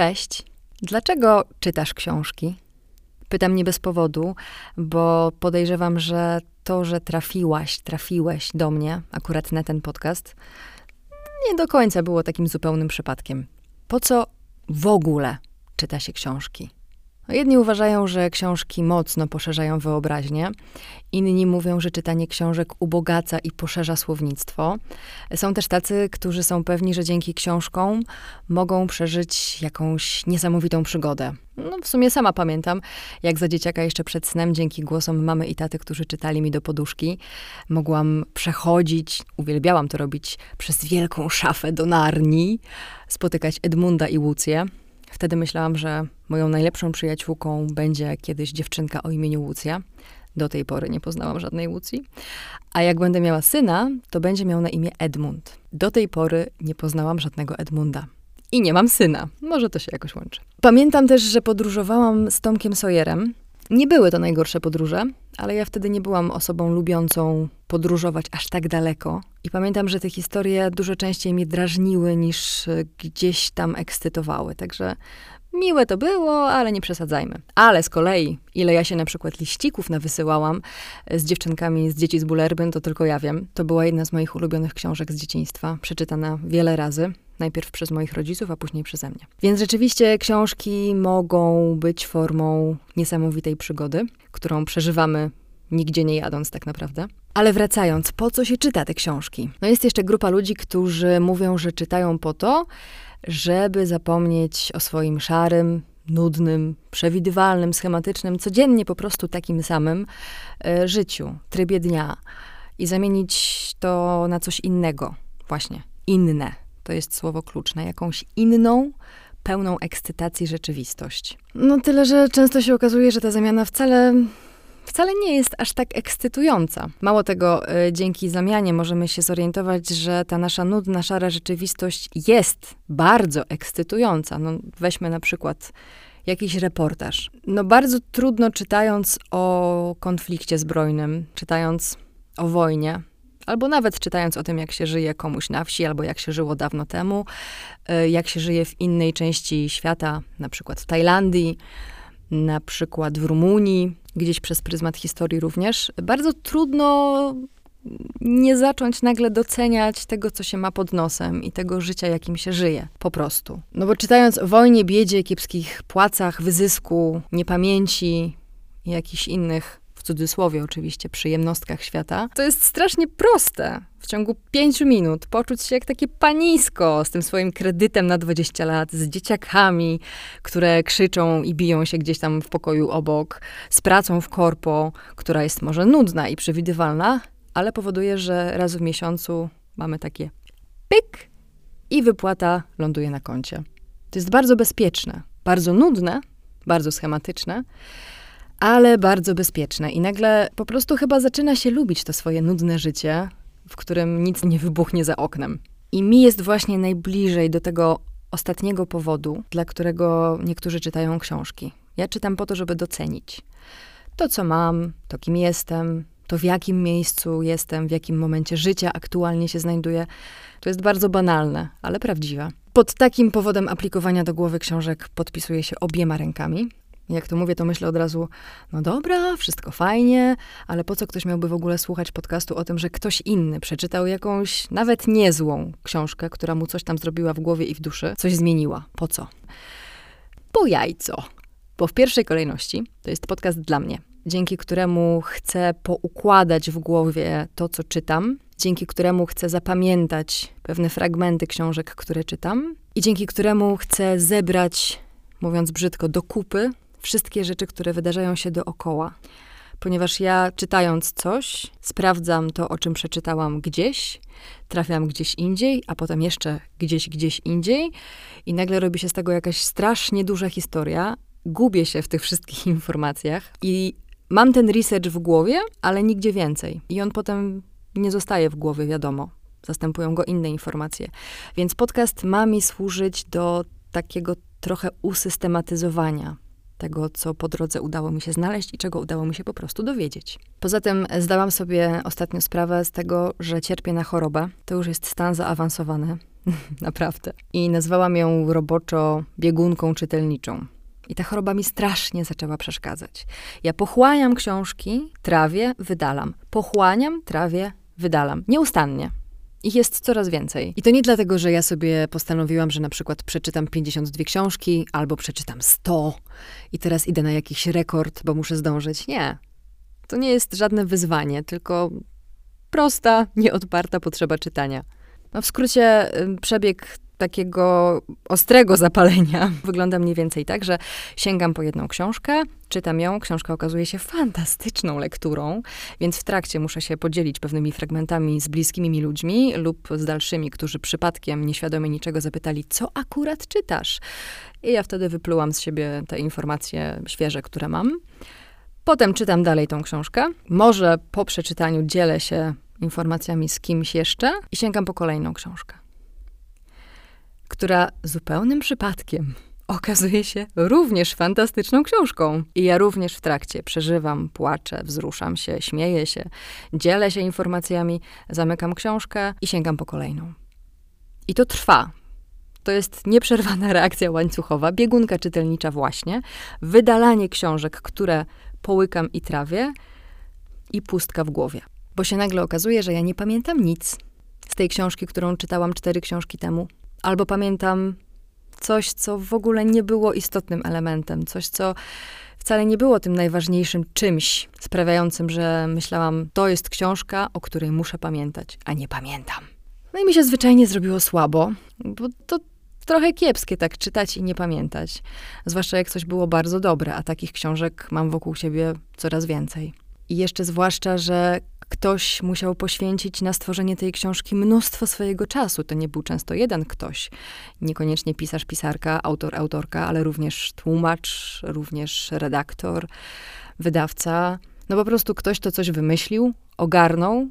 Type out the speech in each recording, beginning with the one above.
Cześć. Dlaczego czytasz książki? Pytam nie bez powodu, bo podejrzewam, że to, że trafiłaś, trafiłeś do mnie, akurat na ten podcast, nie do końca było takim zupełnym przypadkiem. Po co w ogóle czyta się książki? No, jedni uważają, że książki mocno poszerzają wyobraźnię, inni mówią, że czytanie książek ubogaca i poszerza słownictwo. Są też tacy, którzy są pewni, że dzięki książkom mogą przeżyć jakąś niesamowitą przygodę. No, w sumie sama pamiętam, jak za dzieciaka jeszcze przed snem, dzięki głosom mamy i taty, którzy czytali mi do poduszki, mogłam przechodzić, uwielbiałam to robić, przez wielką szafę do Narni, spotykać Edmunda i Łucję. Wtedy myślałam, że moją najlepszą przyjaciółką będzie kiedyś dziewczynka o imieniu Łucja. Do tej pory nie poznałam żadnej Łucji. A jak będę miała syna, to będzie miał na imię Edmund. Do tej pory nie poznałam żadnego Edmunda. I nie mam syna. Może to się jakoś łączy. Pamiętam też, że podróżowałam z Tomkiem Sawyerem. Nie były to najgorsze podróże, ale ja wtedy nie byłam osobą lubiącą podróżować aż tak daleko. I pamiętam, że te historie dużo częściej mnie drażniły niż e, gdzieś tam ekscytowały. Także miłe to było, ale nie przesadzajmy. Ale z kolei, ile ja się na przykład liścików nawysyłałam e, z dziewczynkami z dzieci z Bulerbyn, to tylko ja wiem. To była jedna z moich ulubionych książek z dzieciństwa, przeczytana wiele razy. Najpierw przez moich rodziców, a później przeze mnie. Więc rzeczywiście książki mogą być formą niesamowitej przygody, którą przeżywamy nigdzie nie jadąc tak naprawdę. Ale wracając, po co się czyta te książki? No jest jeszcze grupa ludzi, którzy mówią, że czytają po to, żeby zapomnieć o swoim szarym, nudnym, przewidywalnym, schematycznym, codziennie po prostu takim samym e, życiu, trybie dnia i zamienić to na coś innego. Właśnie, inne. To jest słowo klucz, na jakąś inną, pełną ekscytacji rzeczywistość. No tyle, że często się okazuje, że ta zamiana wcale wcale nie jest aż tak ekscytująca. Mało tego, y, dzięki zamianie możemy się zorientować, że ta nasza nudna, szara rzeczywistość jest bardzo ekscytująca. No, weźmy na przykład jakiś reportaż. No bardzo trudno czytając o konflikcie zbrojnym, czytając o wojnie, albo nawet czytając o tym, jak się żyje komuś na wsi, albo jak się żyło dawno temu, y, jak się żyje w innej części świata, na przykład w Tajlandii, na przykład w Rumunii, gdzieś przez pryzmat historii również, bardzo trudno nie zacząć nagle doceniać tego, co się ma pod nosem i tego życia, jakim się żyje. Po prostu. No bo czytając o wojnie, biedzie, kiepskich płacach, wyzysku, niepamięci i jakichś innych w cudzysłowie oczywiście, przyjemnostkach świata, to jest strasznie proste. W ciągu pięciu minut poczuć się jak takie panisko z tym swoim kredytem na 20 lat, z dzieciakami, które krzyczą i biją się gdzieś tam w pokoju obok, z pracą w korpo, która jest może nudna i przewidywalna, ale powoduje, że raz w miesiącu mamy takie pyk i wypłata ląduje na koncie. To jest bardzo bezpieczne, bardzo nudne, bardzo schematyczne, ale bardzo bezpieczne. I nagle po prostu chyba zaczyna się lubić to swoje nudne życie, w którym nic nie wybuchnie za oknem. I mi jest właśnie najbliżej do tego ostatniego powodu, dla którego niektórzy czytają książki. Ja czytam po to, żeby docenić to, co mam, to kim jestem, to w jakim miejscu jestem, w jakim momencie życia aktualnie się znajduję. To jest bardzo banalne, ale prawdziwe. Pod takim powodem aplikowania do głowy książek podpisuję się obiema rękami. Jak to mówię, to myślę od razu, no dobra, wszystko fajnie, ale po co ktoś miałby w ogóle słuchać podcastu o tym, że ktoś inny przeczytał jakąś nawet niezłą książkę, która mu coś tam zrobiła w głowie i w duszy, coś zmieniła. Po co? Po jajco. Bo w pierwszej kolejności to jest podcast dla mnie, dzięki któremu chcę poukładać w głowie to, co czytam, dzięki któremu chcę zapamiętać pewne fragmenty książek, które czytam i dzięki któremu chcę zebrać, mówiąc brzydko, do kupy wszystkie rzeczy, które wydarzają się dookoła. Ponieważ ja czytając coś, sprawdzam to, o czym przeczytałam gdzieś, trafiam gdzieś indziej, a potem jeszcze gdzieś, gdzieś indziej, i nagle robi się z tego jakaś strasznie duża historia. Gubię się w tych wszystkich informacjach i mam ten research w głowie, ale nigdzie więcej. I on potem nie zostaje w głowie, wiadomo. Zastępują go inne informacje. Więc podcast ma mi służyć do takiego trochę usystematyzowania tego, co po drodze udało mi się znaleźć i czego udało mi się po prostu dowiedzieć. Poza tym zdałam sobie ostatnio sprawę z tego, że cierpię na chorobę. To już jest stan zaawansowany. Naprawdę. I nazwałam ją roboczo biegunką czytelniczą. I ta choroba mi strasznie zaczęła przeszkadzać. Ja pochłaniam książki, trawię, wydalam. Pochłaniam, trawię, wydalam. Nieustannie. Ich jest coraz więcej. I to nie dlatego, że ja sobie postanowiłam, że na przykład przeczytam 52 książki albo przeczytam 100 i teraz idę na jakiś rekord, bo muszę zdążyć. Nie. To nie jest żadne wyzwanie, tylko prosta, nieodparta potrzeba czytania. No w skrócie, przebieg takiego ostrego zapalenia wygląda mniej więcej tak, że sięgam po jedną książkę, czytam ją, książka okazuje się fantastyczną lekturą, więc w trakcie muszę się podzielić pewnymi fragmentami z bliskimi mi ludźmi lub z dalszymi, którzy przypadkiem nieświadomie niczego zapytali, co akurat czytasz? I ja wtedy wyplułam z siebie te informacje świeże, które mam. Potem czytam dalej tą książkę. Może po przeczytaniu dzielę się informacjami z kimś jeszcze i sięgam po kolejną książkę która zupełnym przypadkiem okazuje się również fantastyczną książką. I ja również w trakcie przeżywam, płaczę, wzruszam się, śmieję się, dzielę się informacjami, zamykam książkę i sięgam po kolejną. I to trwa. To jest nieprzerwana reakcja łańcuchowa, biegunka czytelnicza właśnie, wydalanie książek, które połykam i trawię i pustka w głowie. Bo się nagle okazuje, że ja nie pamiętam nic z tej książki, którą czytałam cztery książki temu. Albo pamiętam coś, co w ogóle nie było istotnym elementem, coś, co wcale nie było tym najważniejszym czymś sprawiającym, że myślałam, to jest książka, o której muszę pamiętać, a nie pamiętam. No i mi się zwyczajnie zrobiło słabo, bo to trochę kiepskie tak czytać i nie pamiętać. Zwłaszcza jak coś było bardzo dobre, a takich książek mam wokół siebie coraz więcej. I jeszcze zwłaszcza, że ktoś musiał poświęcić na stworzenie tej książki mnóstwo swojego czasu. To nie był często jeden ktoś. Niekoniecznie pisarz, pisarka, autor, autorka, ale również tłumacz, również redaktor, wydawca. No po prostu ktoś to coś wymyślił, ogarnął,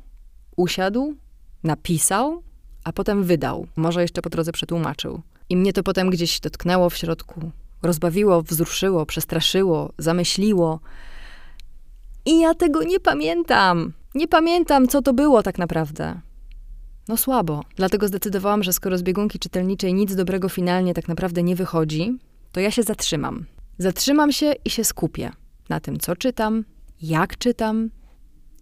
usiadł, napisał, a potem wydał. Może jeszcze po drodze przetłumaczył. I mnie to potem gdzieś dotknęło w środku. Rozbawiło, wzruszyło, przestraszyło, zamyśliło. I ja tego nie pamiętam. Nie pamiętam, co to było tak naprawdę. No słabo. Dlatego zdecydowałam, że skoro z biegunki czytelniczej nic dobrego finalnie tak naprawdę nie wychodzi, to ja się zatrzymam. Zatrzymam się i się skupię na tym, co czytam, jak czytam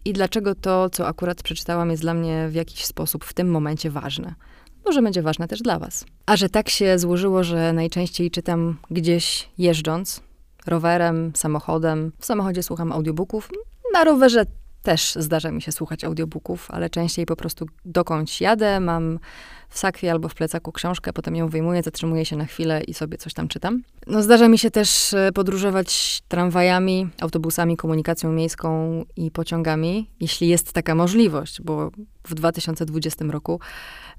i dlaczego to, co akurat przeczytałam, jest dla mnie w jakiś sposób w tym momencie ważne. Może będzie ważne też dla Was. A że tak się złożyło, że najczęściej czytam gdzieś jeżdżąc, rowerem, samochodem. W samochodzie słucham audiobooków, na rowerze też zdarza mi się słuchać audiobooków, ale częściej po prostu dokądś jadę, mam w sakwie albo w plecaku książkę, potem ją wyjmuję, zatrzymuję się na chwilę i sobie coś tam czytam. No zdarza mi się też e, podróżować tramwajami, autobusami, komunikacją miejską i pociągami, jeśli jest taka możliwość, bo w 2020 roku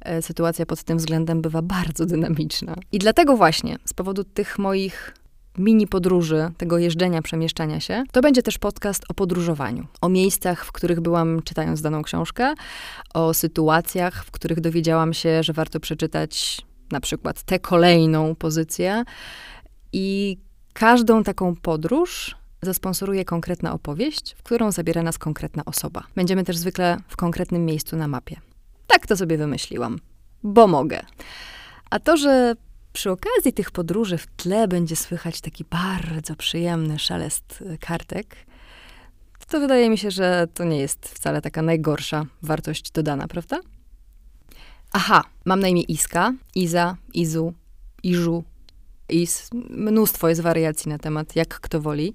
e, sytuacja pod tym względem bywa bardzo dynamiczna. I dlatego właśnie, z powodu tych moich mini podróży, tego jeżdżenia, przemieszczania się, to będzie też podcast o podróżowaniu. O miejscach, w których byłam czytając daną książkę, o sytuacjach, w których dowiedziałam się, że warto przeczytać na przykład tę kolejną pozycję. I każdą taką podróż zasponsoruje konkretna opowieść, w którą zabiera nas konkretna osoba. Będziemy też zwykle w konkretnym miejscu na mapie. Tak to sobie wymyśliłam, bo mogę. A to, że przy okazji tych podróży w tle będzie słychać taki bardzo przyjemny szelest e, kartek. To wydaje mi się, że to nie jest wcale taka najgorsza wartość dodana, prawda? Aha, mam na imię Iska, Iza, Izu, Iżu, Is. Mnóstwo jest wariacji na temat, jak kto woli.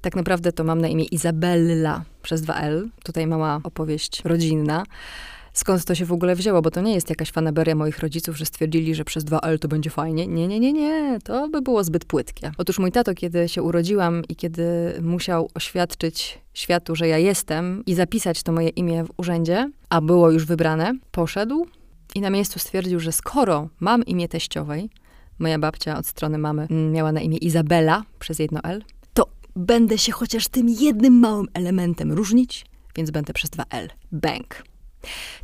Tak naprawdę to mam na imię Izabella przez dwa L. Tutaj mała opowieść rodzinna skąd to się w ogóle wzięło, bo to nie jest jakaś fanaberia moich rodziców, że stwierdzili, że przez 2L to będzie fajnie. Nie, nie, nie, nie, to by było zbyt płytkie. Otóż mój tato, kiedy się urodziłam i kiedy musiał oświadczyć światu, że ja jestem i zapisać to moje imię w urzędzie, a było już wybrane, poszedł i na miejscu stwierdził, że skoro mam imię teściowej, moja babcia od strony mamy miała na imię Izabela przez jedno L, to będę się chociaż tym jednym małym elementem różnić, więc będę przez dwa L. Bank.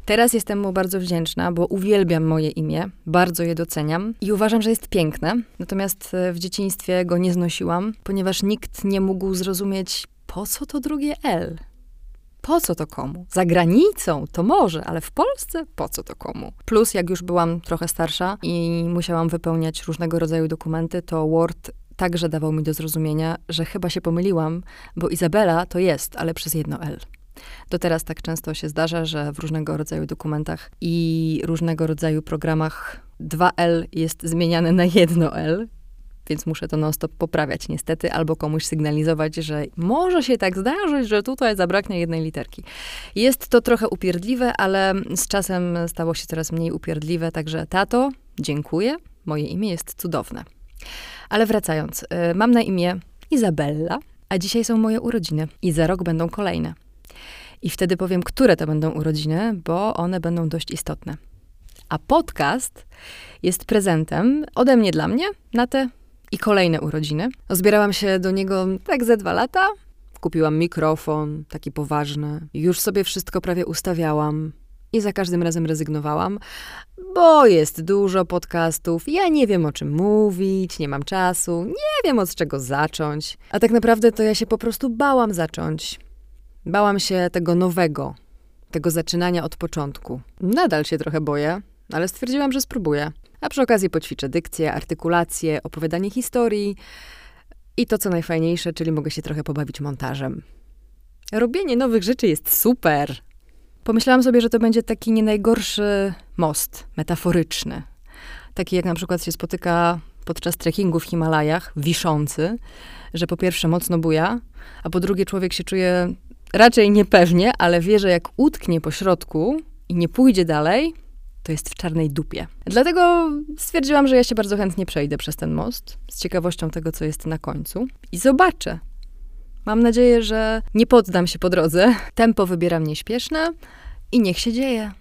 Teraz jestem mu bardzo wdzięczna, bo uwielbiam moje imię, bardzo je doceniam i uważam, że jest piękne. Natomiast e, w dzieciństwie go nie znosiłam, ponieważ nikt nie mógł zrozumieć, po co to drugie L. Po co to komu? Za granicą to może, ale w Polsce po co to komu? Plus, jak już byłam trochę starsza i musiałam wypełniać różnego rodzaju dokumenty, to Word także dawał mi do zrozumienia, że chyba się pomyliłam, bo Izabela to jest, ale przez jedno L. Do teraz tak często się zdarza, że w różnego rodzaju dokumentach i różnego rodzaju programach 2L jest zmieniane na jedno L, więc muszę to non-stop poprawiać niestety, albo komuś sygnalizować, że może się tak zdarzyć, że tutaj zabraknie jednej literki. Jest to trochę upierdliwe, ale z czasem stało się coraz mniej upierdliwe, także tato, dziękuję, moje imię jest cudowne. Ale wracając, y, mam na imię Izabella, a dzisiaj są moje urodziny i za rok będą kolejne. I wtedy powiem, które to będą urodziny, bo one będą dość istotne. A podcast jest prezentem ode mnie dla mnie na te i kolejne urodziny. Zbierałam się do niego tak ze dwa lata. Kupiłam mikrofon, taki poważny. Już sobie wszystko prawie ustawiałam i za każdym razem rezygnowałam, bo jest dużo podcastów, ja nie wiem o czym mówić, nie mam czasu, nie wiem od czego zacząć. A tak naprawdę to ja się po prostu bałam zacząć. Bałam się tego nowego, tego zaczynania od początku. Nadal się trochę boję, ale stwierdziłam, że spróbuję. A przy okazji poćwiczę dykcję, artykulację, opowiadanie historii i to, co najfajniejsze, czyli mogę się trochę pobawić montażem. Robienie nowych rzeczy jest super. Pomyślałam sobie, że to będzie taki nie najgorszy most metaforyczny. Taki jak na przykład się spotyka podczas trekkingu w Himalajach, wiszący, że po pierwsze mocno buja, a po drugie człowiek się czuje raczej niepewnie, ale wie, że jak utknie po środku i nie pójdzie dalej, to jest w czarnej dupie. Dlatego stwierdziłam, że ja się bardzo chętnie przejdę przez ten most, z ciekawością tego, co jest na końcu i zobaczę. Mam nadzieję, że nie poddam się po drodze. Tempo wybieram nieśpieszne i niech się dzieje.